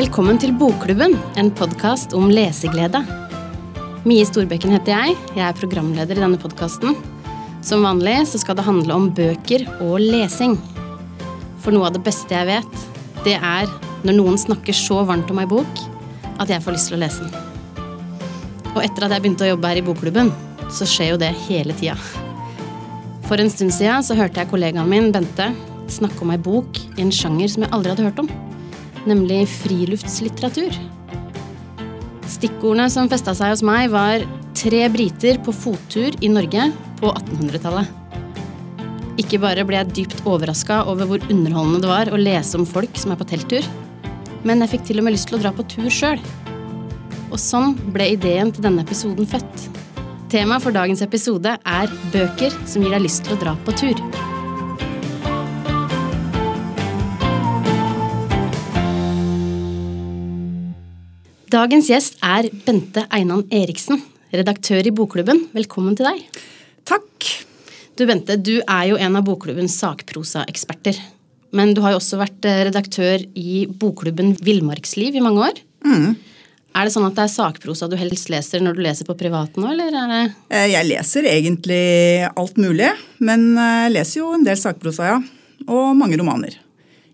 Velkommen til Bokklubben, en podkast om leseglede. Mie Storbekken heter jeg. Jeg er programleder i denne podkasten. Som vanlig så skal det handle om bøker og lesing. For noe av det beste jeg vet, det er når noen snakker så varmt om ei bok at jeg får lyst til å lese den. Og etter at jeg begynte å jobbe her i Bokklubben, så skjer jo det hele tida. For en stund siden så hørte jeg kollegaen min, Bente, snakke om ei bok i en sjanger som jeg aldri hadde hørt om. Nemlig friluftslitteratur. Stikkordene som festa seg hos meg, var tre briter på fottur i Norge på 1800-tallet. Ikke bare ble jeg dypt overraska over hvor underholdende det var å lese om folk som er på telttur, men jeg fikk til og med lyst til å dra på tur sjøl. Og sånn ble ideen til denne episoden født. Temaet for dagens episode er bøker som gir deg lyst til å dra på tur. Dagens gjest er Bente Einan Eriksen, redaktør i Bokklubben. Velkommen til deg. Takk. Du Bente, du er jo en av Bokklubbens sakprosaeksperter. Men du har jo også vært eh, redaktør i Bokklubben Villmarksliv i mange år. Mm. Er det sånn at det er sakprosa du helst leser når du leser på privaten òg, eller er det Eh, Jeg leser egentlig alt mulig, men eh, jeg leser jo en del sakprosa, ja. Og mange romaner.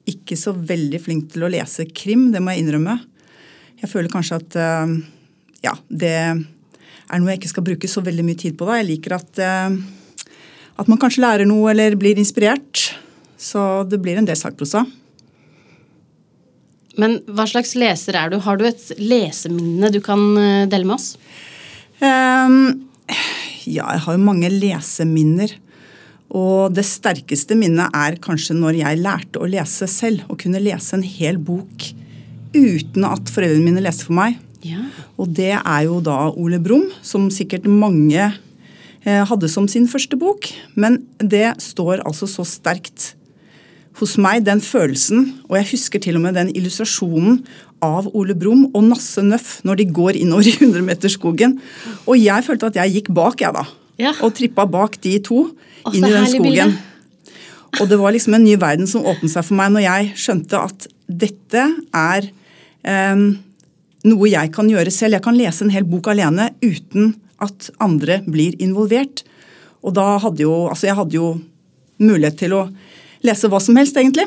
Ikke så veldig flink til å lese krim, det må jeg innrømme. Jeg føler kanskje at eh, ja, det er noe jeg ikke skal bruke så veldig mye tid på. da. Jeg liker at, eh, at man kanskje lærer noe eller blir inspirert. Så det blir en del sakprosa. Men hva slags leser er du? Har du et leseminne du kan eh, dele med oss? Um, ja, jeg har jo mange leseminner. Og det sterkeste minnet er kanskje når jeg lærte å lese selv. Og kunne lese en hel bok uten at foreldrene mine leste for meg. Ja. Og det er jo da Ole Brumm, som sikkert mange eh, hadde som sin første bok. Men det står altså så sterkt hos meg, den følelsen. Og jeg husker til og med den illustrasjonen av Ole Brumm og Nasse Nøff når de går innover i 100-meterskogen. Og jeg følte at jeg gikk bak, jeg da. Ja. Og trippa bak de to inn i den skogen. bilde. Og det var liksom en ny verden som åpnet seg for meg når jeg skjønte at dette er noe jeg kan gjøre selv. Jeg kan lese en hel bok alene uten at andre blir involvert. Og da hadde jo, altså jeg hadde jo mulighet til å lese hva som helst, egentlig.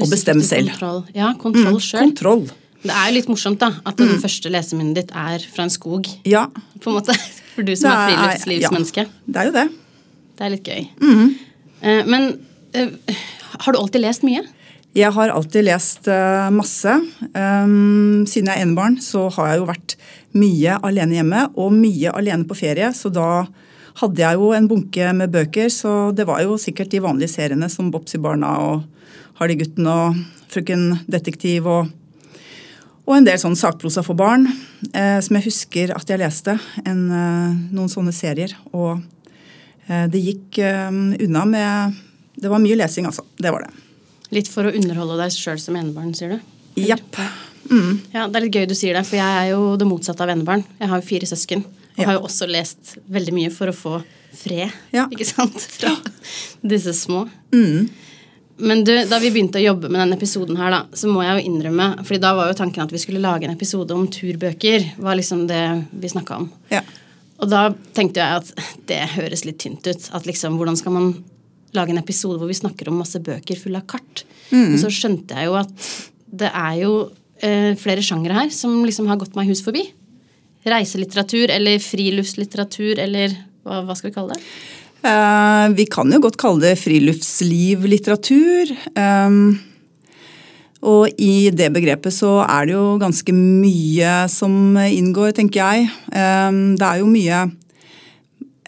Og bestemme selv. Kontroll. Ja, kontroll Mm, sjøl. Kontroll. Det er jo litt morsomt da, at det første leseminnet ditt er fra en skog. Ja, på en måte. For du som er er- friluftslivsmenneske. det er jo det. Det er litt gøy. Mm. Eh, Men eh, har du alltid lest mye? Jeg har alltid lest eh, masse. Um, siden jeg er enebarn, så har jeg jo vært mye alene hjemme og mye alene på ferie. Så da hadde jeg jo en bunke med bøker, så det var jo sikkert de vanlige seriene som Bopsy-barna og Hardy-gutten og Frøken Detektiv og, og en del sånn sakprosa for barn eh, som jeg husker at jeg leste. En, eh, noen sånne serier. Og det gikk unna med Det var mye lesing, altså. Det var det. Litt for å underholde deg sjøl som enebarn, sier du? Japp. Mm. Ja, Det er litt gøy du sier det, for jeg er jo det motsatte av enebarn. Jeg har jo fire søsken, og Ja. har jo også lest veldig mye for å få fred, Ja. ikke sant, fra disse små. Mm. Men du, da vi begynte å jobbe med denne episoden her, da, så må jeg jo innrømme fordi da var jo tanken at vi skulle lage en episode om turbøker. var liksom det vi snakka om. Ja. Og da tenkte jeg at det høres litt tynt ut. At liksom, hvordan skal man lage en episode hvor vi snakker om masse bøker fulle av kart? Og så skjønte jeg jo at det er jo eh, flere sjangere her som liksom har gått meg hus forbi. Reiselitteratur eller friluftslitteratur eller hva, hva skal vi kalle det? Eh, vi kan jo godt kalle det friluftslivlitteratur. Um, og i det begrepet så er det jo ganske mye som inngår, tenker jeg. Um, det er jo mye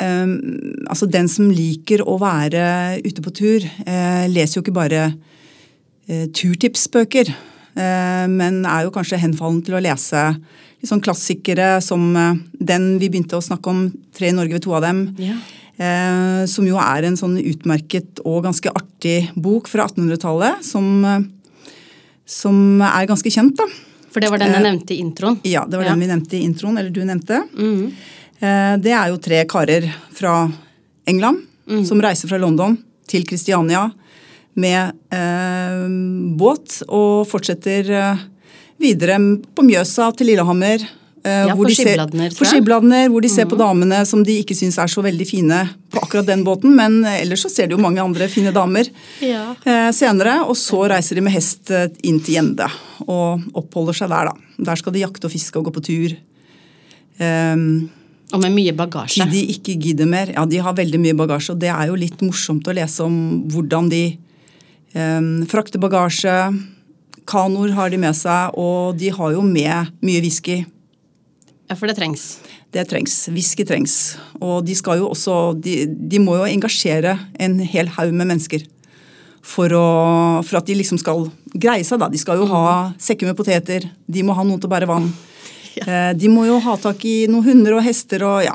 um, Altså den som liker å være ute på tur, eh, leser jo ikke bare eh, turtipsbøker. eh, men er jo kanskje henfallen til å lese litt sånn klassikere som den vi begynte å snakke om, 'Tre i Norge ved to av dem'. Ja. Som jo er en sånn utmerket og ganske artig bok fra 1800-tallet. Som, som er ganske kjent, da. For det var den jeg nevnte i introen. Ja, det var Ja. den vi nevnte i introen, eller du nevnte. Mhm. Eh, det er jo tre karer fra England som reiser fra London til Kristiania med eh, båt og fortsetter eh, videre på Mjøsa til Lillehammer. Ja, Skibladner, tror jeg. På Skibladner, Hvor de ser på damene som de ikke syns er så veldig fine på akkurat den båten, men ellers så ser de jo mange andre fine damer Ja. eh, senere. Og så reiser de med hest eh, inn til Gjende og oppholder seg der, da. Der skal de jakte og fiske og gå på tur. Um, Og med mye bagasje. de ikke gidder mer. Ja, de har veldig mye bagasje, og det er jo litt morsomt å lese om hvordan de um, frakter bagasje. Kanoer har de med seg, og de har jo med mye whisky. Ja, for det trengs. Det trengs. Whisky trengs. Og de skal jo også De, de må jo engasjere en hel haug med mennesker. For, å, for at de liksom skal greie seg, da. De skal jo ha sekker med poteter. De må ha noen til å bære vann. Eh, De må jo ha tak i noen hunder og hester og ja.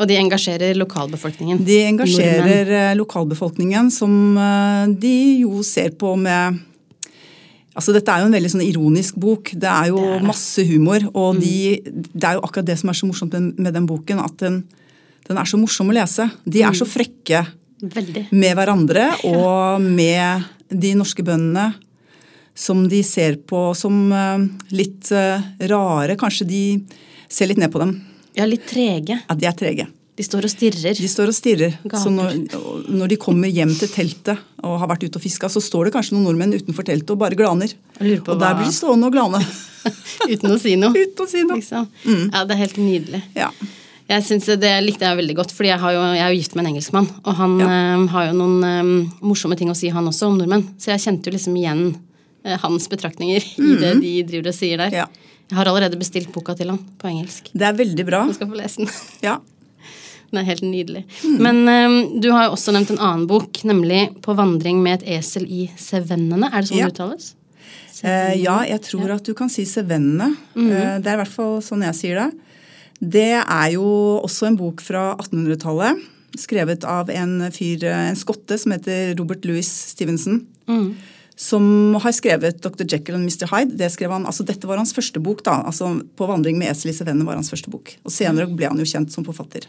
Og de engasjerer lokalbefolkningen. De engasjerer Nordmenn. eh, lokalbefolkningen, som eh, de jo ser på med Altså, Dette er jo en veldig sånn ironisk bok. Det er jo Det er det. masse humor. Og de, det er jo akkurat det som er så morsomt med, den boken, at den, den er så morsom å lese. De er så frekke Veldig. med hverandre og med de norske bøndene som de ser på som eh, litt eh, rare. Kanskje de ser litt ned på dem. Ja, litt trege. Ja, de er trege. De står og stirrer. De står og stirrer. Gaper. Så når, når de kommer hjem til teltet og har vært ute og fiska, så står det kanskje noen nordmenn utenfor teltet og bare glaner. Og lurer på Og der blir de stående og glane. Uten å si noe. Uten å si noe. Liksom. Ja, det er helt nydelig. Ja. Jeg synes Det likte jeg veldig godt, fordi jeg, har jo, jeg er jo gift med en engelskmann. Og han Ja. øh, har jo noen øh, morsomme ting å si, han også, om nordmenn. Så jeg kjente jo liksom igjen hans betraktninger i det de driver og sier der. Ja. Jeg har allerede bestilt boka til han på engelsk. Det er veldig bra. Du skal få lese den. Ja. Den er helt nydelig. Mm. Men um, du har jo også nevnt en annen bok, nemlig 'På vandring med et esel i sevennene'. Er det sånn Ja. det uttales? Eh, ja, jeg tror at du kan si sevennene. Eh, det er i hvert fall sånn jeg sier det. Det er jo også en bok fra 1800-tallet. Skrevet av en fyr, eh, en skotte som heter Robert Louis Stevenson. Mm. Som har skrevet Dr. Jekyll og Mr. Hyde. Det skrev han, altså Dette var hans første bok. da, altså 'På vandring med esel i Sevenne' var hans første bok. Og senere ble han jo kjent som forfatter.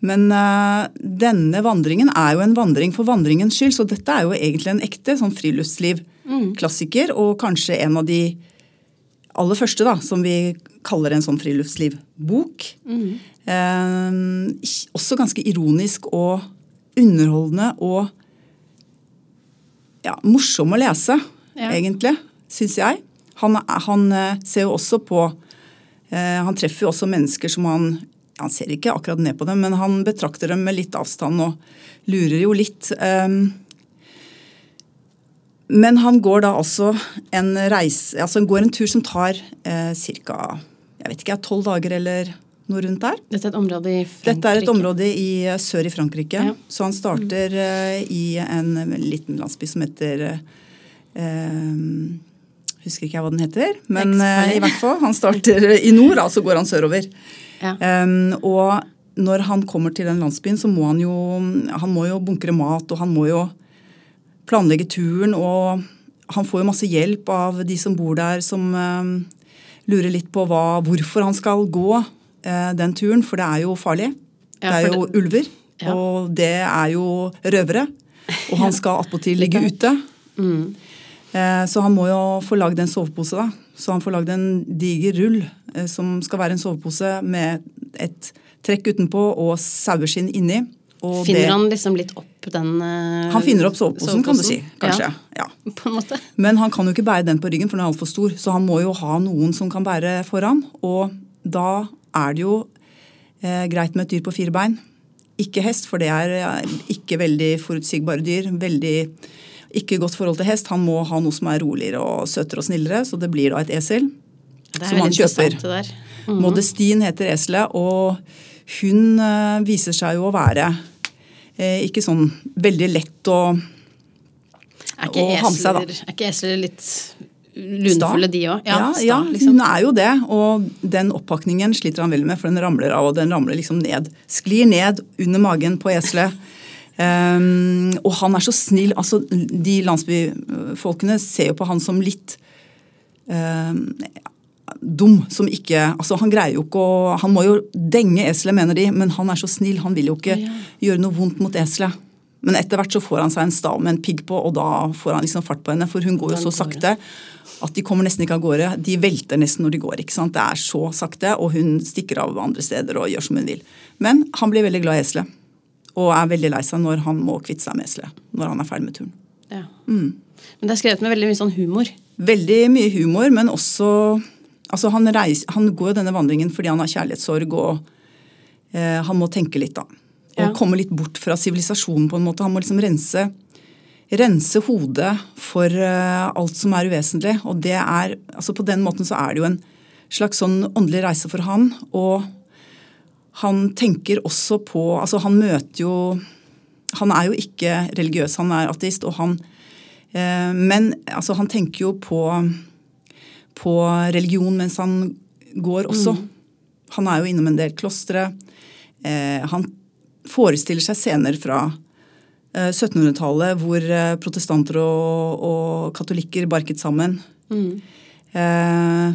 Men uh, denne vandringen er jo en vandring for vandringens skyld, så dette er jo egentlig en ekte sånn friluftsliv-klassiker, mm. og kanskje en av de aller første da, som vi kaller en sånn friluftslivbok. Uh, også ganske ironisk og underholdende og ja, morsom å lese, Ja. egentlig, syns jeg. Han, han eh, ser jo også på eh, Han treffer jo også mennesker som han Han ser ikke akkurat ned på dem, men han betrakter dem med litt avstand og lurer jo litt. Um, men han går da altså en reise Altså han går en tur som tar eh, ca. Jeg vet ikke, tolv dager eller noe rundt der. Dette er et område i Frankrike. Dette er et område i eh, sør i Frankrike. Ja. Så han starter eh, i en liten landsby som heter eh, Husker ikke jeg hva den heter, men eh, i hvert fall. Han starter i nord, så går han sørover. Ja. Um, og når han kommer til den landsbyen, så må han jo han må jo bunkre mat, og han må jo planlegge turen. Og han får jo masse hjelp av de som bor der, som um, lurer litt på hva, hvorfor han skal gå eh, den turen, for det er jo farlig. Ja, det er jo det- ulver, Ja. og det er jo røvere. Og han skal attpåtil ligge ute. Mm. Eh, Så han må jo få lagd en sovepose, da. Så han får lagd en diger rull eh, som skal være en sovepose med et trekk utenpå og saueskinn inni. Og Finner det- han liksom litt opp den eh, han finner opp soveposen, kan du si. Kanskje. Ja, Ja. på en måte. Men han kan jo ikke bære den på ryggen, for den er altfor stor. Så han må jo ha noen som kan bære foran. Og da er det jo eh, greit med et dyr på fire bein. Ikke hest, for det er eh, ikke veldig forutsigbare dyr. Veldig ikke godt forhold til hest. Han må ha noe som er roligere og søtere og snillere, så det blir da et esel. Som han kjøper. Det der. Mhm. Modestin heter eselet, og hun eh, viser seg jo å være eh, ikke sånn veldig lett å ikke, ha med seg, da. esler, er ikke esler litt lunefulle, de òg? Ja, ja, ja, liksom. hun er jo det. Og den oppakningen sliter han veldig med, for den ramler av, og den ramler liksom ned. Sklir ned under magen på eselet. um, og han er så snill. altså De landsbyfolkene ser jo på han som litt um, dum. Som ikke altså Han greier jo ikke å Han må jo denge eselet, mener de, men han er så snill. Han vil jo ikke Ja. gjøre noe vondt mot eselet. Men etter hvert så får han seg en stav med en pigg på, og da får han liksom fart på henne. For hun går jo så sakte at de kommer nesten ikke av gårde. De velter nesten når de går. ikke sant? Det er så sakte, og hun stikker av andre steder og gjør som hun vil. Men han blir veldig glad i eselet. Og er veldig lei seg når han må kvitte seg med eselet. Når han er ferdig med turen. Ja. Mm. Men det er skrevet med veldig mye sånn humor. Veldig mye humor, men også altså han, reiser, han går jo denne vandringen fordi han har kjærlighetssorg, og eh, han må tenke litt, da. Og Ja. komme litt bort fra sivilisasjonen, på en måte. Han må liksom rense, rense hodet for uh, alt som er uvesentlig. Og det er altså På den måten så er det jo en slags sånn åndelig reise for han. Og han tenker også på Altså, han møter jo Han er jo ikke religiøs, han er ateist, og han uh, Men altså, han tenker jo på på religion mens han går også. Han er jo innom en del klostre. Eh, han forestiller seg scener fra eh, 1700-tallet hvor eh, protestanter og, og katolikker barket sammen. Eh,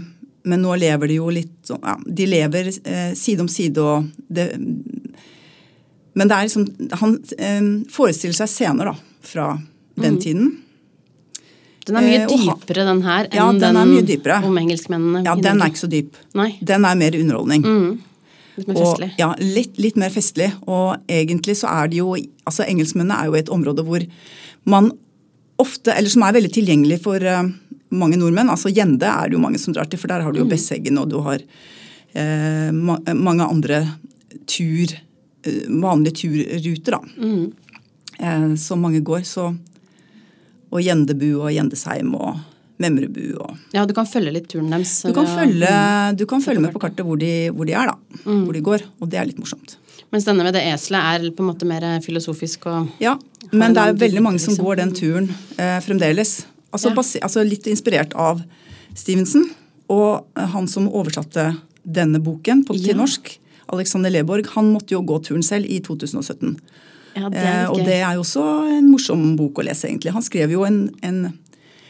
men nå lever de jo litt ja, De lever eh, side om side og det, Men det er liksom Han eh, forestiller seg scener da, fra den tiden. Den er mye Eh, ha- dypere, den her, enn Ja, den den, om engelskmennene. Ja, den er ikke så dyp. Nei. Den er mer underholdning. Litt mer Og, festlig. ja, litt, litt mer festlig. Og egentlig så er det jo altså Engelskmennene er jo et område hvor man ofte, eller som er veldig tilgjengelig for uh, mange nordmenn. altså Gjende er det jo mange som drar til, for der har du jo Besseggen, og du har uh, ma mange andre tur, uh, vanlige turruter, da. Eh, som mange går. Så, og Gjendebu og Gjendesheim og Memrebu og Ja, du kan følge litt turen deres. Du kan følge, du kan følge med på kartet hvor de, hvor de er, da. Hvor de går. Og det er litt morsomt. Mens denne med det eselet er på en måte mer filosofisk og Ja, men det er veldig mange som liksom. går den turen eh, fremdeles. Altså, Ja. basi- altså litt inspirert av Stevenson og eh, han som oversatte denne boken på, til Ja. norsk. Alexander Leborg han måtte jo gå turen selv i 2017. Ja, det Eh, er og det er jo også en morsom bok å lese, egentlig. Han skrev jo en, en,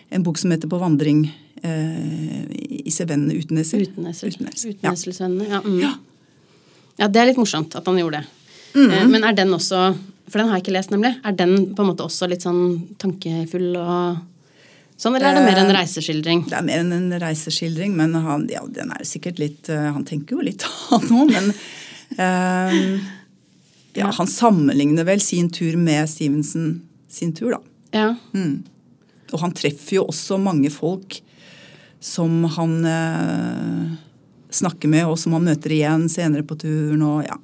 en bok som heter 'På vandring eh, i Sevennene Uteneser. Uteneser. Uteneser. Uteneselsvennene. Ja. Mm. Ja. ja, det er litt morsomt at han gjorde det. Mm. Eh, Men er den også For den har jeg ikke lest, nemlig. Er den på en måte også litt sånn tankefull og sånn, eller er det mer en Eh, reiseskildring? Det er mer enn en reiseskildring, men han, ja, den er sikkert litt Han tenker jo litt han òg, men eh, ja, Han sammenligner vel sin tur med Stevenson sin tur, da. Ja. Og han treffer jo også mange folk som han eh, snakker med, og som han møter igjen senere på turen. og ja.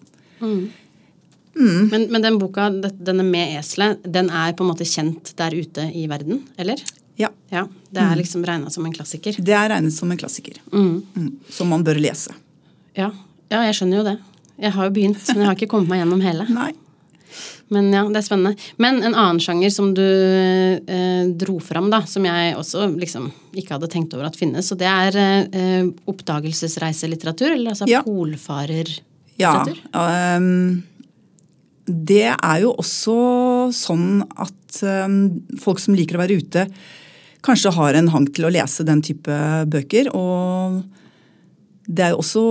Men, men den boka, denne med eselet, den er på en måte kjent der ute i verden, eller? ja. Ja. Det er liksom regna som en klassiker. Det er regnet som en klassiker. Mm, som man bør lese. Ja. ja, jeg skjønner jo det. Jeg har jo begynt, men jeg har ikke kommet meg gjennom hele. Nei. Men ja, det er spennende. Men en annen sjanger som du eh, dro fram, da, som jeg også liksom ikke hadde tenkt over at finnes, og det er eh, oppdagelsesreiselitteratur, eller altså Ja. Ja. polfarerlitteratur. ehm, det er jo også sånn at um, folk som liker å være ute, kanskje har en hang til å lese den type bøker. Og det er jo også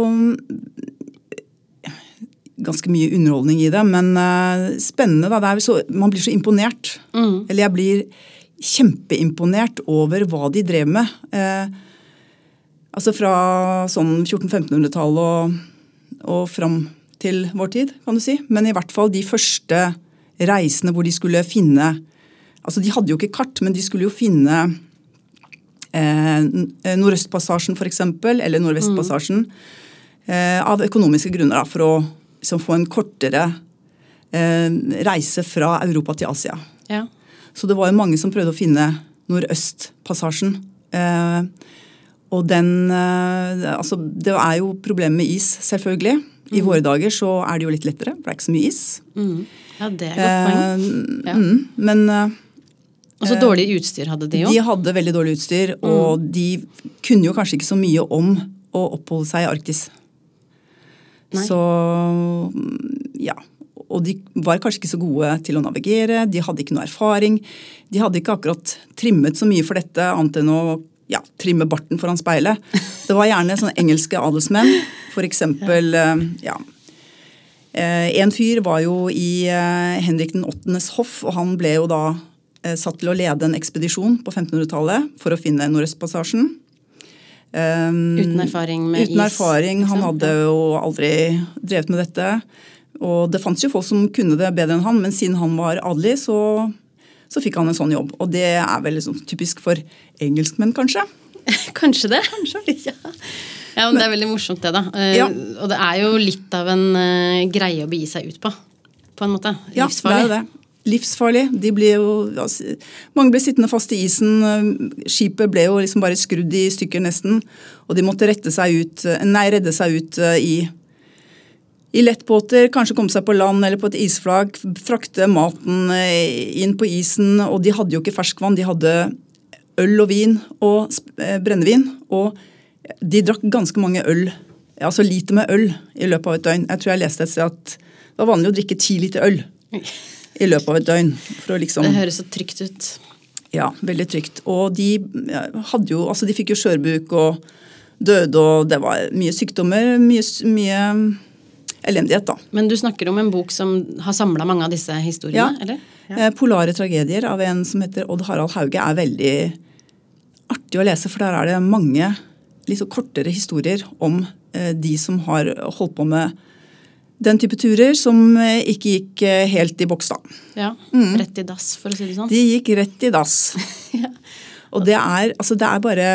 ganske mye underholdning i det, men uh, spennende. da. Det er så, man blir så imponert. Eller jeg blir kjempeimponert over hva de drev med. Uh, altså fra sånn 1400-1500-tallet og, og fram til vår tid, kan du si. Men i hvert fall de første reisene hvor de skulle finne Altså de hadde jo ikke kart, men de skulle jo finne eh, Nordøstpassasjen f.eks., eller Nordvestpassasjen. Eh, av økonomiske grunner, da, for å liksom, få en kortere eh, reise fra Europa til Asia. Ja. Så det var jo mange som prøvde å finne Nordøstpassasjen. Eh, og den eh, Altså, det er jo problemer med is, selvfølgelig. I våre dager så er det jo litt lettere, for det er ikke så mye is. Mm. ja, det er godt poeng. Eh, Ja. mm, men eh, Og dårlig utstyr hadde de jo. de hadde veldig dårlig utstyr, og de kunne jo kanskje ikke så mye om å oppholde seg i Arktis. Nei. Så mm, ja. Og de var kanskje ikke så gode til å navigere, de hadde ikke noe erfaring. De hadde ikke akkurat trimmet så mye for dette, annet enn å ja, trimme barten foran speilet. Det var gjerne sånne engelske adelsmenn, f.eks. Ja. En fyr var jo i Henrik den 8.s hoff, og han ble jo da satt til å lede en ekspedisjon på 1500-tallet for å finne Nordøstpassasjen. Uten erfaring med uten is? erfaring. Han hadde jo aldri drevet med dette. Og det fantes jo folk som kunne det bedre enn han, men siden han var adelig, så, så fikk han en sånn jobb. Og det er vel liksom typisk for engelskmenn, kanskje. Kanskje det. ja. ja, men Det er veldig morsomt, det, da. Eh, Ja. Og det er jo litt av en uh, greie å begi seg ut på. På en måte. Ja, Livsfarlig. det er det. Livsfarlig. Jo, altså, mange ble sittende fast i isen. Skipet ble jo liksom bare skrudd i stykker nesten. Og de måtte rette seg ut, nei, redde seg ut eh, i, i lettbåter, kanskje komme seg på land eller på et isflak. Frakte maten eh, inn på isen. Og de hadde jo ikke ferskvann, de hadde øl og vin og eh, brennevin. Og de drakk ganske mange øl, altså liter med øl i løpet av et døgn. Jeg tror jeg leste et sted at det var vanlig å drikke ti liter øl i løpet av et døgn. Liksom, Det høres så trygt ut. ja, veldig trygt. Og de jo, altså de fikk jo skjørbuk og døde, og det var mye sykdommer, mye, mye elendighet, da. Men du snakker om en bok som har samla mange av disse historiene? Ja. eller? Ja. Polare tragedier av en som heter Odd Harald Hauge er veldig artig å lese, for der er det mange litt så kortere historier om eh, de som har holdt på med den type turer som eh, ikke gikk eh, helt i boks, da. Ja. Mm. Rett i dass, for å si det sånn. De gikk rett i dass. Og det er, altså det er bare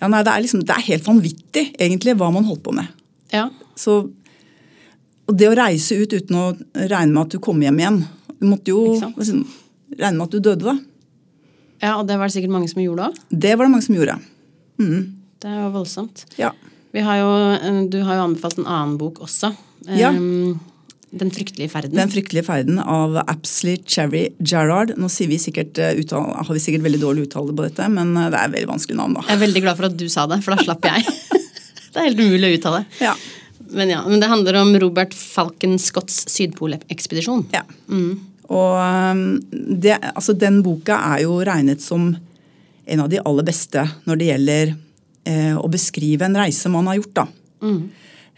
ja, nei, det, er liksom, det er helt vanvittig, egentlig, hva man holdt på med. Ja. Så, og det å reise ut uten å regne med at du kom hjem igjen Du måtte jo liksom, regne med at du døde, da. ja, og det var det sikkert mange som gjorde òg. Det var det mange som gjorde. Mm. Det er jo voldsomt. Ja. Vi har jo, eh, du har jo anbefalt en annen bok også. Ja. Um, Den fryktelige ferden. Den fryktelige ferden av Apsley Cherry Gerrard. Nå sier vi sikkert, eh, uttal, har vi sikkert veldig dårlig uttale på dette, men eh, det er et veldig vanskelig navn, da. Jeg er veldig glad for at du sa det, for da slapp jeg. det er helt umulig å uttale. Ja. Men ja, men det handler om Robert Falcon Scotts sydpolekspedisjon. Ja. Og um, det, altså, den boka er jo regnet som en av de aller beste når det gjelder å beskrive en reise man har gjort. da.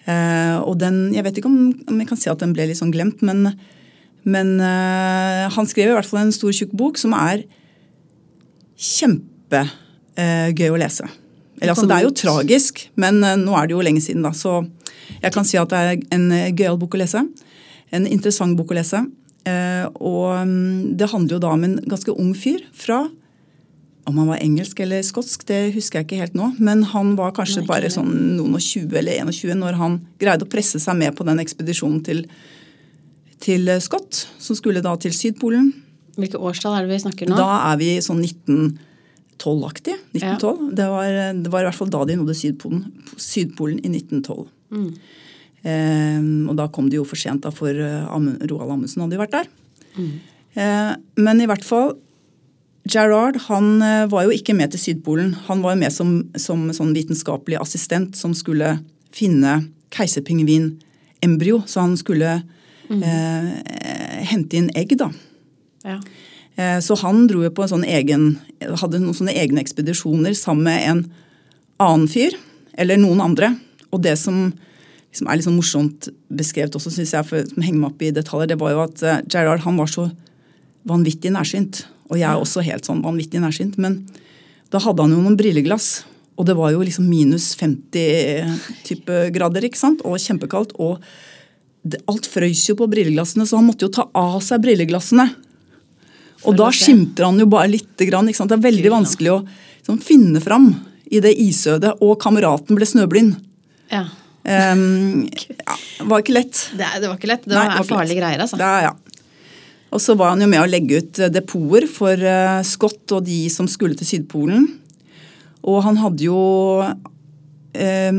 Eh, og den, Jeg vet ikke om, om jeg kan si at den ble litt sånn glemt, men, men eh, han skrev i hvert fall en stor, tjukk bok som er kjempegøy eh, å lese. Eller, altså, det er jo tragisk, men eh, nå er det jo lenge siden, da. Så jeg kan si at det er en eh, gøyal bok å lese. En interessant bok å lese. Eh, og mm, det handler jo da om en ganske ung fyr fra om han var engelsk eller skotsk, det husker jeg ikke helt nå. Men han var kanskje Nei, bare sånn noen og 20 eller 21 når han greide å presse seg med på den ekspedisjonen til, til eh, Scott, som skulle da til Sydpolen. Hvilke årstall er det vi snakker nå? Da er vi sånn 1912-aktig. 1912. Det, var, det var i hvert fall da de nådde Sydpolen, Sydpolen i 1912. Mm. Eh, og da kom de jo for sent, da, for eh, Roald Amundsen hadde jo vært der. Mm. Eh, men i hvert fall Gerard han eh, var jo ikke med til Sydpolen. Han var jo med som, som sånn vitenskapelig assistent som skulle finne keiserpingvinembryo. Så han skulle eh, hente inn egg, da. Ja. Eh, Så han dro jo på en sånn egen, hadde noen sånne egne ekspedisjoner sammen med en annen fyr, eller noen andre. Og det som, liksom er litt sånn morsomt beskrevet også, synes jeg, for, som henger meg opp i detaljer, det var jo at eh, Gerard han var så vanvittig nærsynt. Og jeg er også helt sånn vanvittig nærsynt. Men da hadde han jo noen brilleglass. Og det var jo liksom minus 50 type grader, ikke sant? Og kjempekaldt. Og alt frøys jo på brilleglassene, så han måtte jo ta av seg brilleglassene. Og da skimter han jo bare lite grann. Ikke sant? Det er veldig vanskelig å liksom, finne fram i det isødet. Og kameraten ble snøblind. ja. Um, ja, det var ikke lett. Det, det var ikke lett. Det Nei, var, det var farlige greier, altså. Det er, ja. Og så var han jo med å legge ut eh, depoter for eh, Scott og de som skulle til Sydpolen. Og han hadde jo eh,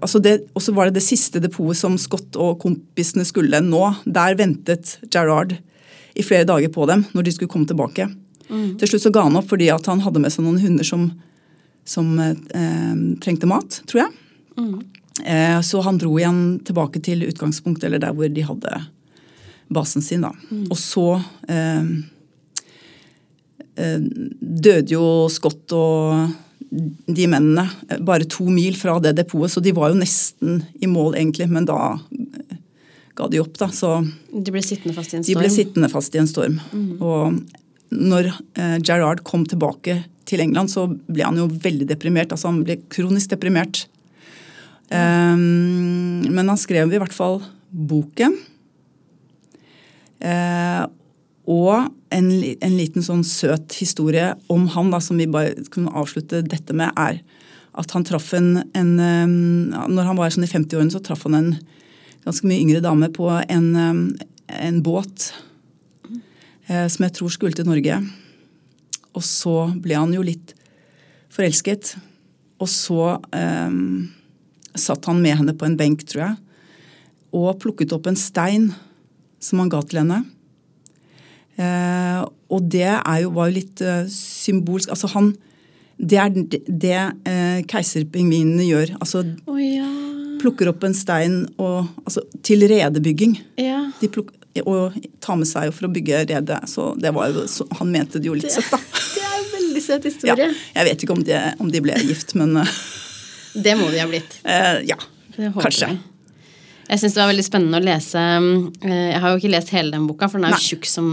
altså det, Og så var det det siste depotet som Scott og kompisene skulle nå. Der ventet Gerard i flere dager på dem når de skulle komme tilbake. Til slutt så ga han opp fordi at han hadde med seg noen hunder som, som eh, trengte mat, tror jeg. Eh, så han dro igjen tilbake til utgangspunktet, eller der hvor de hadde basen sin. da. Og så eh, eh, døde jo Scott og de mennene eh, bare to mil fra det depotet, så de var jo nesten i mål, egentlig. Men da eh, ga de opp, da. Så De ble sittende fast i en de storm. ble sittende fast i en storm. Og når eh, Gerard kom tilbake til England, så ble han jo veldig deprimert. Altså han ble kronisk deprimert. Eh, men han skrev i hvert fall boken. Eh, og en, en liten sånn søt historie om han da, som vi bare kunne avslutte dette med, er at han traff en, en eh, Når han var sånn i 50-årene, så traff han en ganske mye yngre dame på en, eh, en båt eh, som jeg tror skulle til Norge. Og så ble han jo litt forelsket. Og så eh, satt han med henne på en benk, tror jeg, og plukket opp en stein som han ga til henne. Eh, og det er jo, var jo litt eh, symbolsk. Altså han Det er det, det eh, keiserpingvinene gjør. Altså oh, ja. plukker opp en stein og, altså, til redebygging. ja. De pluk, og tar med seg for å bygge redet. Så det var så han mente det jo litt søtt, da. Det er en veldig søt Ja, historie. jeg vet ikke om de, om de ble gift, men eh, Det må de ha blitt. eh, ja. Det Kanskje. Jeg. Jeg syns det var veldig spennende å lese eh, Jeg har jo ikke lest hele den boka, for den er jo tjukk som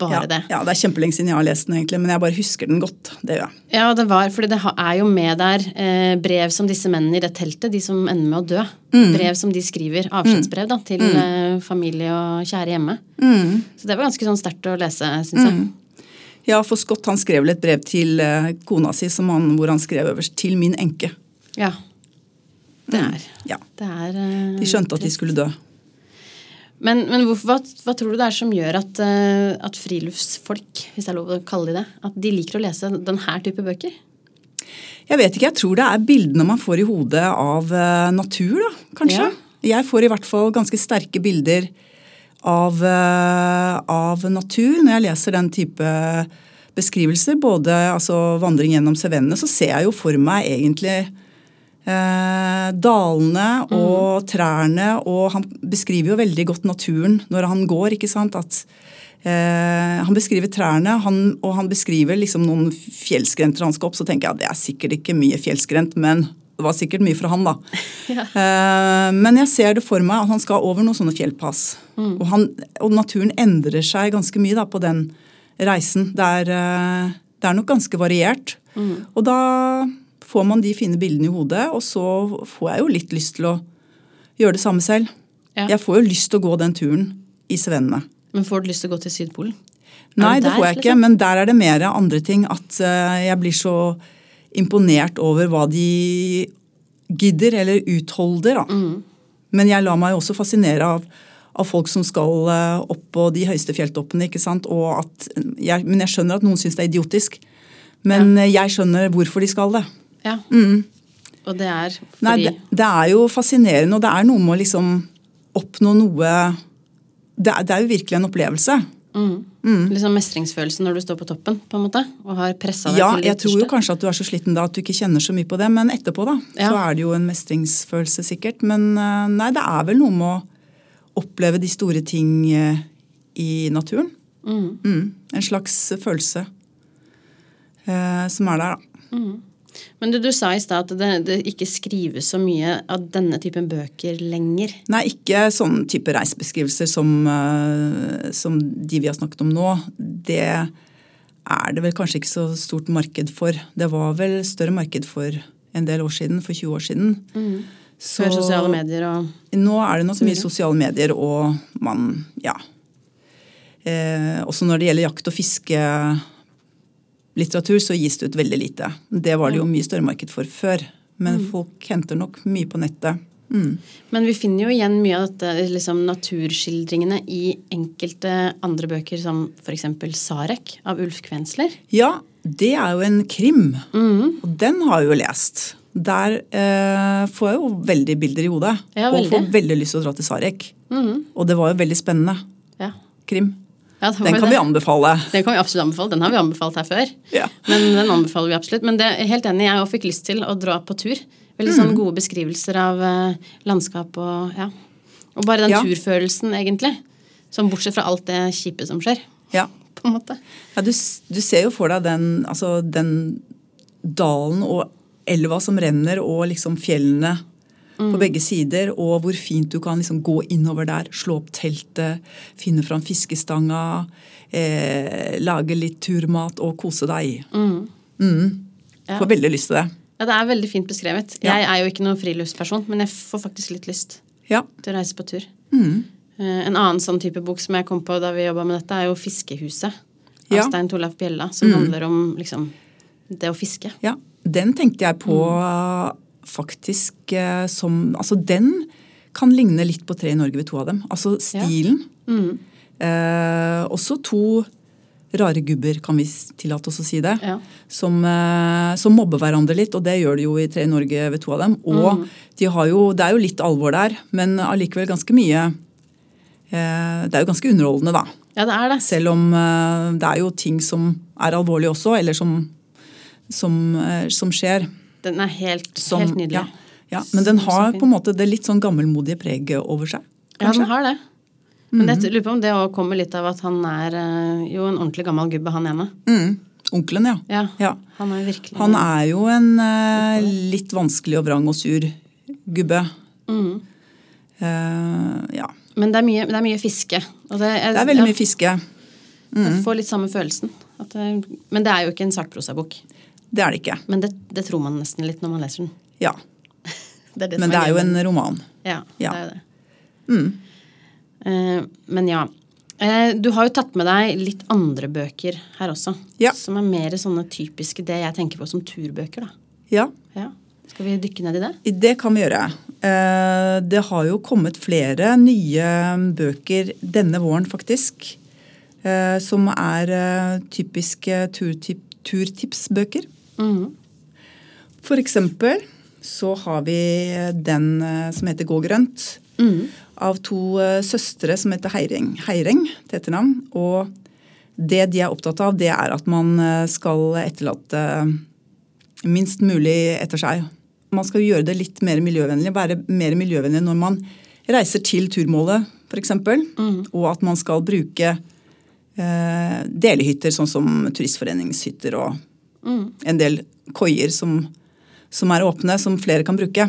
bare Ja, det. ja, det er kjempelenge siden jeg har lest den, egentlig, men jeg bare husker den godt. Det gjør jeg. Ja, det var, fordi det er jo med der eh, brev som disse mennene i det teltet, de som ender med å dø. Mm. Brev som de skriver, avskjedsbrev da, til eh, familie og kjære hjemme. Mm. Så det var ganske sånn sterkt å lese, syns jeg. Ja, for Scott han skrev vel et brev til eh, kona si som han, hvor han skrev øverst 'til min enke'. Ja. Det er, Ja, det er uh, De skjønte at de skulle dø. Men, men hvorfor, hva, hva tror du det er som gjør at, uh, at friluftsfolk, hvis det er lov å kalle de det, at de liker å lese denne type bøker? Jeg vet ikke, jeg tror det er bildene man får i hodet av uh, natur, da, kanskje. Jeg får i hvert fall ganske sterke bilder av, av natur når jeg leser den type beskrivelser. Både altså, vandring gjennom sevennene, så ser jeg jo for meg egentlig eh, dalene og trærne, og han beskriver jo veldig godt naturen når han går, ikke sant. At Eh, han beskriver trærne, han, og han beskriver liksom noen fjellskrenter han skal opp. Så tenker jeg at det er sikkert ikke mye fjellskrent, men det var sikkert mye for han, da. Ja. Eh, men jeg ser det for meg at han skal over noen sånne fjellpass. Og, han, og naturen endrer seg ganske mye da, på den reisen. Det er, eh, det er nok ganske variert. Og da får man de fine bildene i hodet, og så får jeg jo litt lyst til å gjøre det samme selv. Ja. Jeg får jo lyst til å gå den turen i Svennene. Men får du lyst til å gå til Sydpolen? Nei, det der, får jeg ikke, liksom? men der er det mer andre ting. At eh, jeg blir så imponert over hva de gidder eller utholder. Da. Mm. Men jeg lar meg også fascinere av, av folk som skal eh, opp på de høyeste fjelltoppene. ikke sant? Og at jeg, men jeg skjønner at noen syns det er idiotisk. Men ja. jeg skjønner hvorfor de skal det. Ja. Og det er fordi Mm. Nei, det, det er jo fascinerende, og det er noe med å liksom oppnå noe det er, det er jo virkelig en opplevelse. Liksom mestringsfølelse når du står på toppen, på en måte, og har pressa deg Ja, til det jeg tror jo kanskje at du er så sliten da at du ikke kjenner så mye på det, men etterpå da, Ja. så er det jo en mestringsfølelse sikkert. Men eh, nei, det er vel noe med å oppleve de store ting eh, i naturen. Mm. En slags følelse eh, som er der, da. Men du, du sa i stad at det, det ikke skrives så mye av denne typen bøker lenger. Nei, ikke sånn type reisebeskrivelser som, eh, som de vi har snakket om nå. Det er det vel kanskje ikke så stort marked for. Det var vel større marked for en del år siden, for 20 år siden. Så- Før sosiale medier og Nå er det nok mye sosiale medier, og man Ja. Eh, også når det gjelder jakt- og fiskelitteratur, så gis det ut veldig lite. Det var det jo mye større marked for før. Men folk henter nok mye på nettet. Mm. Men vi finner jo igjen mye av dette liksom, naturskildringene i enkelte andre bøker, som f.eks. Sarek av Ulf Kvensler. Ja, det er jo en krim, og den har jeg jo lest. Der eh, får jeg jo veldig bilder i hodet, Ja, og får veldig lyst til å dra til Sarek. Og det var jo veldig spennende Ja. krim. Ja, Den kan det. vi anbefale. Den kan vi absolutt anbefale. Den har vi anbefalt her før. Ja. Men den anbefaler vi absolutt. Men det er helt enig, jeg òg fikk lyst til å dra på tur. Veldig Mm. sånn gode beskrivelser av eh, landskap og ja. Og bare den Ja. turfølelsen, egentlig. Sånn bortsett fra alt det kjipe som skjer, Ja. på en måte. Ja, du, du ser jo for deg den, altså, den dalen og elva som renner, og liksom fjellene på begge sider, og hvor fint du kan liksom gå innover der, slå opp teltet, finne fram fiskestanga, eh, lage litt turmat og kose deg. Mm. Ja. Får veldig lyst til det. Ja, det er veldig fint beskrevet. Ja. Jeg er jo ikke noen friluftsperson, men jeg får faktisk litt lyst Ja. til å reise på tur. Mm. Eh, En annen sånn type bok som jeg kom på da vi jobba med dette, er jo 'Fiskehuset' av Ja. Mm. Stein Torleif Bjella, som handler om liksom det å fiske. Ja, den tenkte jeg på uh, faktisk uh, som Altså, den kan ligne litt på Tre i Norge ved to av dem. Altså stilen. Mm. Eh, også to rare gubber, kan vi tillate oss å si det. Ja. Som, eh, som mobber hverandre litt, og det gjør de jo i Tre i Norge ved to av dem. Og de har jo, det er jo litt alvor der, men allikevel ganske mye eh, Det er jo ganske underholdende, da. ja, det er det. Selv om eh, det er jo ting som er alvorlige også, eller som, som, eh, som skjer. Den er helt, Som, helt nydelig. Ja, ja, men den har på en måte det litt sånn gammelmodige preget over seg. Ja, den har det. Men Mhm. det, lurer på om det kommer litt av at han er eh, jo en ordentlig gammel gubbe, han ene. Mm. Onkelen, ja. Ja, ja. Han er virkelig Han er jo en eh, litt vanskelig og vrang og sur gubbe. Mm. Uh, ja. Men det er mye, det er mye fiske. Det, er, Det er veldig mye fiske. Jeg får litt samme følelsen. Det, men det er jo ikke en sakprosabok. Det er det ikke. Men det, det tror man nesten litt når man leser den. Ja. Det det Men det er jo en roman. Ja, Ja. det er jo det. Mm. Uh, men ja. Eh, du har jo tatt med deg litt andre bøker her også. Ja. Som er mer sånne typiske det jeg tenker på som turbøker. da. Ja, Ja. Skal vi dykke ned i det? det kan vi gjøre. Eh, Det har jo kommet flere nye bøker denne våren, faktisk. Som er typiske turtip, turtipsbøker. Mhm. For eksempel så har vi den eh, som heter Gå grønt. Mm. Av to eh, søstre som heter Heireng, Heireng til etternavn. Og det de er opptatt av, det er at man eh, skal etterlate minst mulig etter seg. Man skal gjøre det litt mer miljøvennlig, være mer miljøvennlig når man reiser til turmålet, f.eks. mm. Og at man skal bruke eh, delehytter, sånn som turistforeningshytter og Mhm. en del koier som, som er åpne, som flere kan bruke.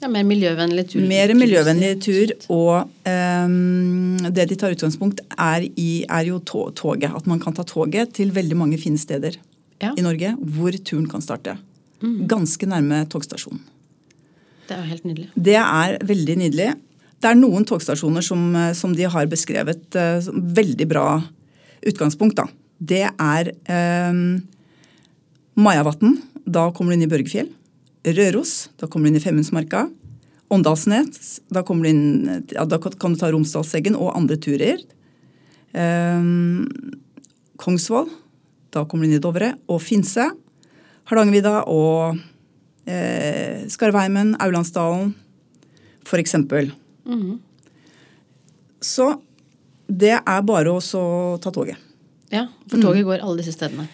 Ja, mer miljøvennlig tur. Mer miljøvennlig tur, og um, det de tar utgangspunkt er i, er jo toget. At man kan ta toget til veldig mange fine steder Ja, i Norge hvor turen kan starte. Ganske nærme togstasjonen. det er helt nydelig. Det er veldig nydelig. Det er noen togstasjoner som, som de har beskrevet uh, som veldig bra utgangspunkt. Da. Det er eh, Majavatn. Da kommer du inn i Børgefjell. Røros. Da kommer du inn i Femundsmarka. Åndalsnes. Da, inn, ja, da kan du ta Romsdalseggen og andre turer. Eh, Kongsvoll. Da kommer du inn i Dovre. Og Finse. Hardangervidda og eh, Skarvheimen, Aulandsdalen, for eksempel. Mhm. Så det er bare å så ta toget. Ja, for toget går alle disse stedene.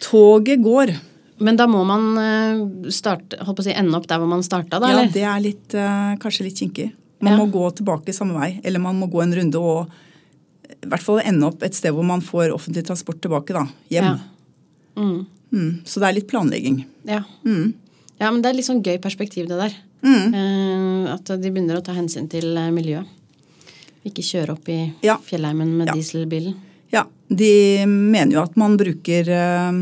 Toget går. Men da må man eh, starte, holdt på å si, ende opp der hvor man starta, da? Ja, eller? det er litt, eh, kanskje litt kinkig. Man Ja. må gå tilbake samme vei, eller man må gå en runde og i hvert fall ende opp et sted hvor man får offentlig transport tilbake, da. Hjem. Ja. Mm. Mm, så det er litt planlegging. Ja. Mm. ja, men det er litt sånn gøy perspektiv, det der. Mm. Eh, at de begynner å ta hensyn til eh, miljøet. Ikke kjøre opp i fjellheimen med Ja. dieselbilen. Ja, de mener jo at man bruker eh,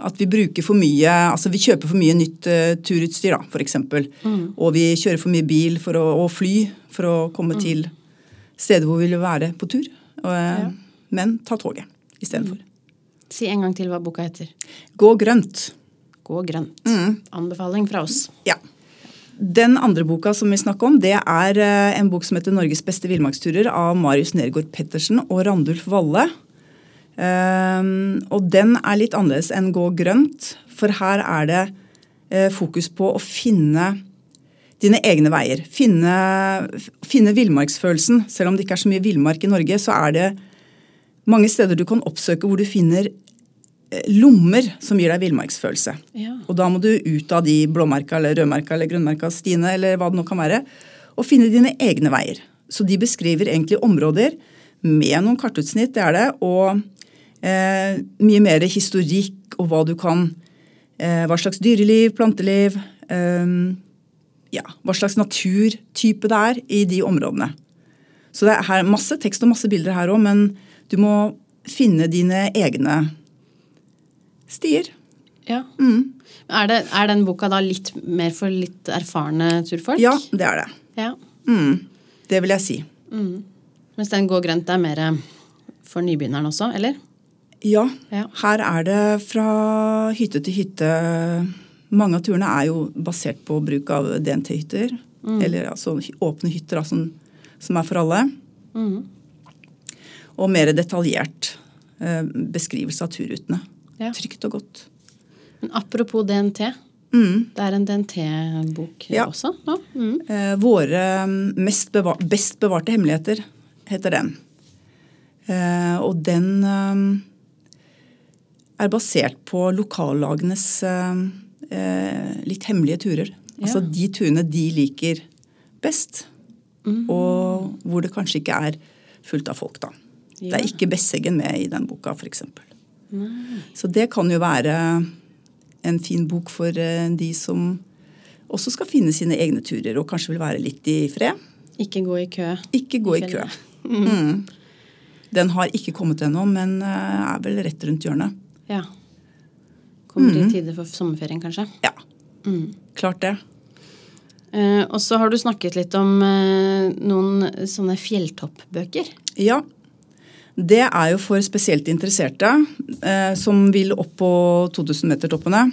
At vi bruker for mye Altså vi kjøper for mye nytt eh, turutstyr, da, f.eks. Mm. Og vi kjører for mye bil for å, og fly for å komme Mm. til steder hvor vi vil være på tur. Og, eh, Ja. Men ta toget istedenfor. Si en gang til hva boka heter. Gå grønt. Gå grønt. Mm. Anbefaling fra oss. Ja. Den andre boka som vi snakker om, det er eh, en bok som heter 'Norges beste villmarksturer' av Marius Nergård Pettersen og Randulf Valle. Ehm, og den er litt annerledes enn 'Gå grønt', for her er det eh, fokus på å finne dine egne veier. Finne, finne villmarksfølelsen. Selv om det ikke er så mye villmark i Norge, så er det mange steder du kan oppsøke hvor du finner eh, lommer som gir deg villmarksfølelse. Ja. Og da må du ut av de blåmerka eller rødmerka eller grønnmerka stiene eller hva det nå kan være, og finne dine egne veier. Så de beskriver egentlig områder med noen kartutsnitt, det er det, og eh, mye mer historikk og hva du kan eh, Hva slags dyreliv, planteliv, eh, ja, hva slags naturtype det er i de områdene. Så det er her masse tekst og masse bilder her òg, men du må finne dine egne stier. Ja. Er, det, er den boka da litt mer for litt erfarne turfolk? Ja, det er det. Ja. Det vil jeg si. Mens den går grønt er mer for nybegynneren også, eller? Ja, Ja. her er det fra hytte til hytte. Mange av turene er jo basert på bruk av DNT-hytter. Eller altså åpne hytter da, som, som er for alle. Og mer detaljert eh, beskrivelse av turrutene. Ja. Trygt og godt. Men apropos DNT. Det er en DNT-bok Ja. også nå? Mm. Eh, våre mest beva best bevarte hemmeligheter heter den. Eh, og den eh, er basert på lokallagenes eh, eh, litt hemmelige turer. Ja. Altså de turene de liker best, og hvor det kanskje ikke er fullt av folk, da. Det er ikke Besseggen med i den boka, f.eks. Så det kan jo være en fin bok for eh, de som også skal finne sine egne turer og kanskje vil være litt i fred. Ikke gå i kø. Ikke gå i kø. Mm. Den har ikke kommet ennå, men eh, er vel rett rundt hjørnet. Ja. Kommer i tide for sommerferien, kanskje. Ja, klart det. Eh, og så har du snakket litt om eh, noen sånne fjelltoppbøker. Ja. Det er jo for spesielt interesserte eh, som vil opp på 2000-metertoppene.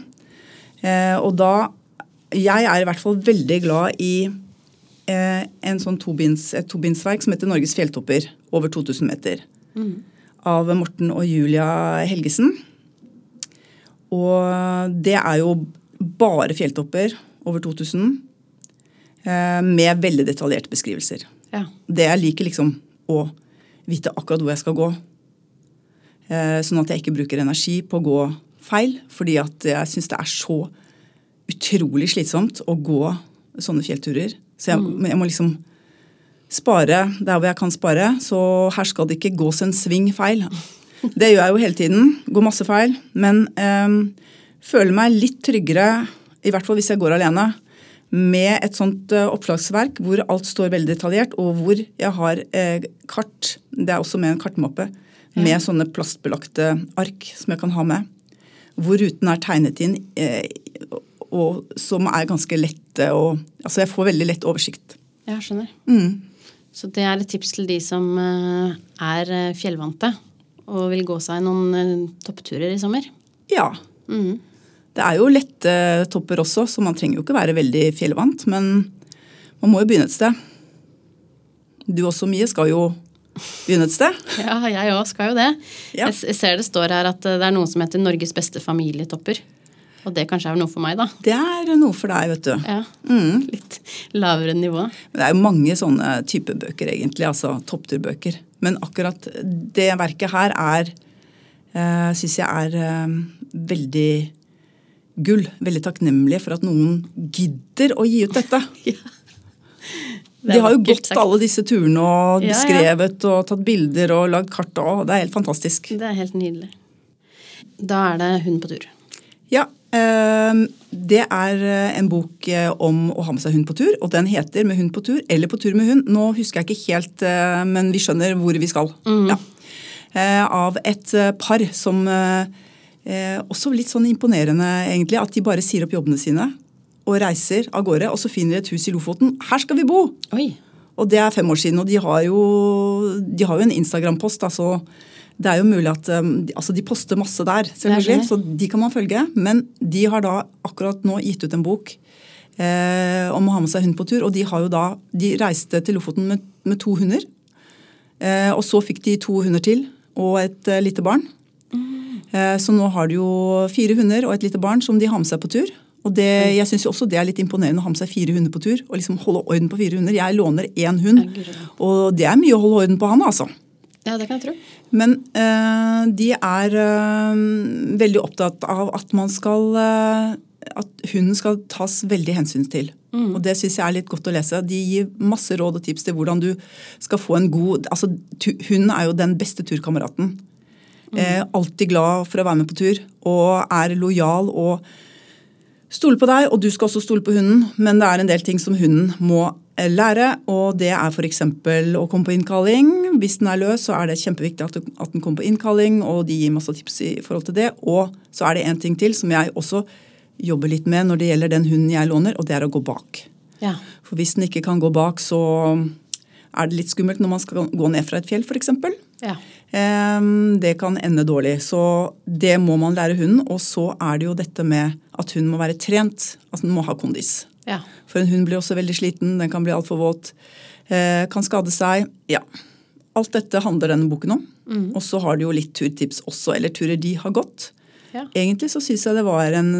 Eh, og da Jeg er i hvert fall veldig glad i eh, en sånn tobinds, et tobindsverk som heter 'Norges fjelltopper over 2000 meter'. Av Morten og Julia Helgesen. Og det er jo bare fjelltopper over 2000 eh, med veldig detaljerte beskrivelser. Ja. Det jeg liker liksom å vite akkurat hvor jeg skal gå. Eh, Sånn at jeg ikke bruker energi på å gå feil, fordi at jeg syns det er så utrolig slitsomt å gå sånne fjellturer. Så jeg, mm. jeg må liksom spare der hvor jeg kan spare. Så her skal det ikke gås en sving feil. Det gjør jeg jo hele tiden. Går masse feil. Men eh, føler meg litt tryggere, i hvert fall hvis jeg går alene, med et sånt eh, oppslagsverk hvor alt står veldig detaljert, og hvor jeg har eh, kart. Det er også med en kartmappe med sånne plastbelagte ark som jeg kan ha med. Hvor ruten er tegnet inn, eh, og som er ganske lette og Altså, jeg får veldig lett oversikt. Jeg skjønner. Mm. Så det er et tips til de som er fjellvante og vil gå seg noen toppturer i sommer. Ja. Mhm. Det er jo lette topper også, så man trenger jo ikke være veldig fjellvant. Men man må jo begynne et sted. Du også, Mie, skal jo begynne et sted. Ja, jeg òg skal jo det. Ja. Jeg ser det står her at eh, det er noe som heter Norges beste familietopper. Og det kanskje er noe for meg, da. Det er noe for deg, vet du. Ja. Mm. Litt lavere nivå. Men Det er jo mange sånne type bøker, egentlig. Altså toppturbøker. Men akkurat det verket her er uh, Syns jeg er eh, veldig gull. Veldig takknemlig for at noen gidder å gi ut dette. Det De har jo gått sagt. alle disse turene og Ja, ja. og tatt bilder og lagd kart. Og det er helt fantastisk. Det er helt nydelig. Da er det hund på tur. Ja, eh, det er eh, en bok eh, om å ha med seg hund på tur, og den heter 'Med hund på tur' eller 'På tur med hund'. Nå husker jeg ikke helt, eh, men vi skjønner hvor vi skal. Ja. Eh, Av et par som eh, eh, Også litt sånn imponerende, egentlig, at de bare sier opp jobbene sine og reiser av gårde, og så finner de et hus i Lofoten. Her skal vi bo! Oi. Og det er fem år siden, og de har jo, de har jo en Instagram-post. altså det er jo mulig at um, de- altså De poster masse der, selvfølgelig, så de kan man følge. Men de har da akkurat nå gitt ut en bok eh, om å ha med seg hund på tur. Og de har jo da, de reiste til Lofoten med, med to hunder. Eh, og så fikk de to hunder til og et eh, lite barn. Eh, så nå har de jo fire hunder og et lite barn som de har med seg på tur. Og det, jeg syns også det er litt imponerende å ha med seg fire hunder på tur. Og liksom holde orden på fire hunder. Jeg låner én hund, og det er mye å holde orden på han, altså. Ja, det kan jeg tro. Men øh, de er øh, veldig opptatt av at man skal øh, At hunden skal tas veldig hensyn til. Og det syns jeg er litt godt å lese. De gir masse råd og tips til hvordan du skal få en god altså Hunden er jo den beste turkameraten. Eh, alltid glad for å være med på tur og er lojal og stole på deg, og du skal også stole på hunden. Men det er en del ting som hunden må eh, lære, og det er f.eks. å komme på innkalling. Hvis den er løs, så er det kjempeviktig at den kommer på innkalling, og de gir masse tips i forhold til det. Og så er det en ting til som jeg også jobber litt med når det gjelder den hunden jeg låner, og det er å gå bak. Ja. For hvis den ikke kan gå bak, så er det litt skummelt når man skal gå ned fra et fjell, f.eks. Ja. Det kan ende dårlig. Så det må man lære hunden. Og så er det jo dette med at hun må være trent. Altså den må ha kondis. Ja. For en hund blir også veldig sliten. Den kan bli altfor våt. Eh, kan skade seg. Ja. Alt dette handler denne boken om. Mm. Og så har de jo litt turtips også, eller turer de har gått. Ja. Egentlig så syns jeg det var en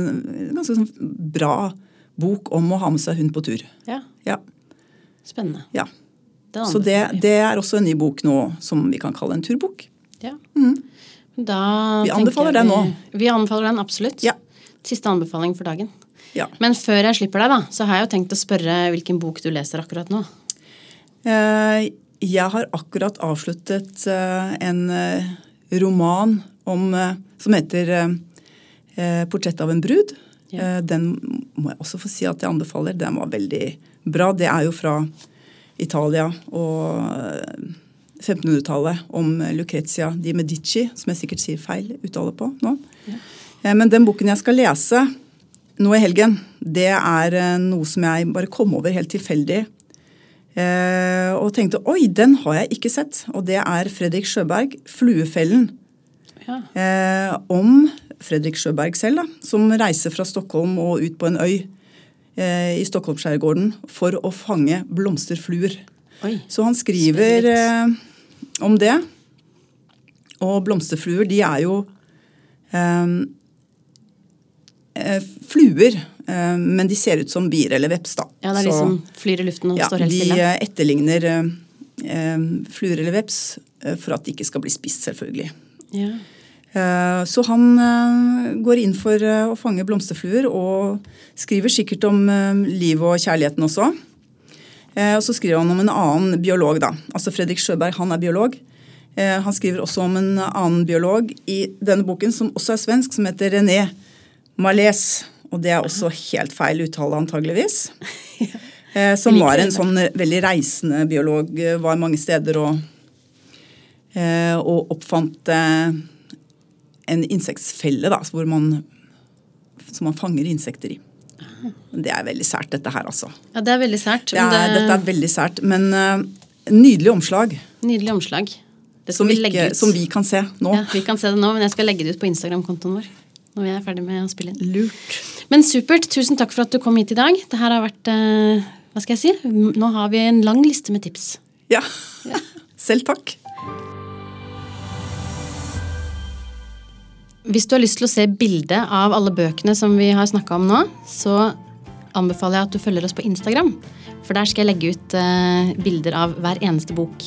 ganske sånn bra bok om å ha med seg hund på tur. ja. Ja. Spennende. ja. Så det, det er også en ny bok nå som vi kan kalle en turbok. Ja. Mm. Da Vi anbefaler jeg den nå. Vi anbefaler den absolutt. Ja. Siste anbefaling for dagen. Ja. Men før jeg slipper deg, da, så har jeg jo tenkt å spørre hvilken bok du leser akkurat nå. Eh, Jeg har akkurat avsluttet eh, en eh, roman om, som heter 'Portrett av en brud'. Ja. Den må jeg også få si at jeg anbefaler. Den var veldig bra. Det er jo fra Italia og eh, 1500-tallet om Lucrezia di Medici, som jeg sikkert sier feil uttale på nå. Ja. Men den boken jeg skal lese nå i helgen, det er eh, noe som jeg bare kom over helt tilfeldig. Eh, og tenkte oi, den har jeg ikke sett. Og det er Fredrik Sjøberg, 'Fluefellen'. Ja. Eh, om Fredrik Sjøberg selv, da, som reiser fra Stockholm og ut på en øy eh, i Stockholmskjærgården for å fange blomsterfluer. Oi. Så han skriver Spesielt. eh, om det. Og blomsterfluer, de er jo eh, eh, fluer, eh, men de ser ut som bier eller veps, da. Ja, det er de som flyr i luften og ja, står helt stille. De etterligner eh, eh, fluer eller veps eh, for at de ikke skal bli spist, selvfølgelig. Ja. Eh, Så han eh, går inn for eh, å fange blomsterfluer og skriver sikkert om liv og kjærligheten også. Og så skriver han om en annen biolog, da. Altså Fredrik Sjøberg, han er biolog. Han skriver også om en annen biolog i denne boken, som også er svensk, som heter René Malès. Og det er også helt feil uttale, antageligvis. Som var en sånn veldig reisende biolog, var mange steder og, og oppfant en insektfelle da, hvor man, som man fanger insekter i. Det er veldig sært, dette her, altså. ja, det er veldig sært. Det er, det... dette er veldig sært, men uh, nydelig omslag. Nydelig omslag. Det Som vi, ikke, som vi kan se nå. Ja, vi kan se det nå, men jeg skal legge det ut på Instagram-kontoen vår. Når vi er ferdig med å spille inn. Lurt. Men supert. Tusen takk for at du kom hit i dag. Det her har vært uh, Hva skal jeg si? Nå har vi en lang liste med tips. Ja. Selv takk. Hvis du har lyst til å se bilde av alle bøkene som vi har snakka om nå, så anbefaler jeg at du følger oss på Instagram. For der skal jeg legge ut eh, bilder av hver eneste bok.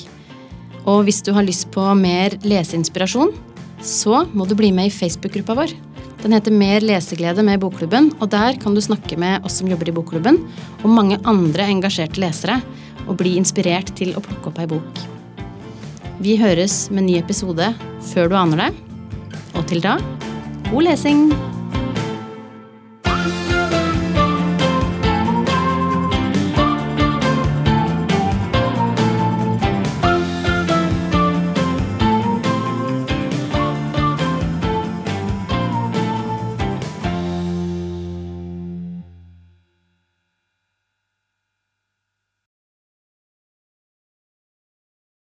Og hvis du har lyst på mer leseinspirasjon, så må du bli med i Facebook-gruppa vår. Den heter Mer leseglede med Bokklubben, og der kan du snakke med oss som jobber i Bokklubben, og mange andre engasjerte lesere, og bli inspirert til å plukke opp ei bok. Vi høres med ny episode før du aner det. Og til da god lesing!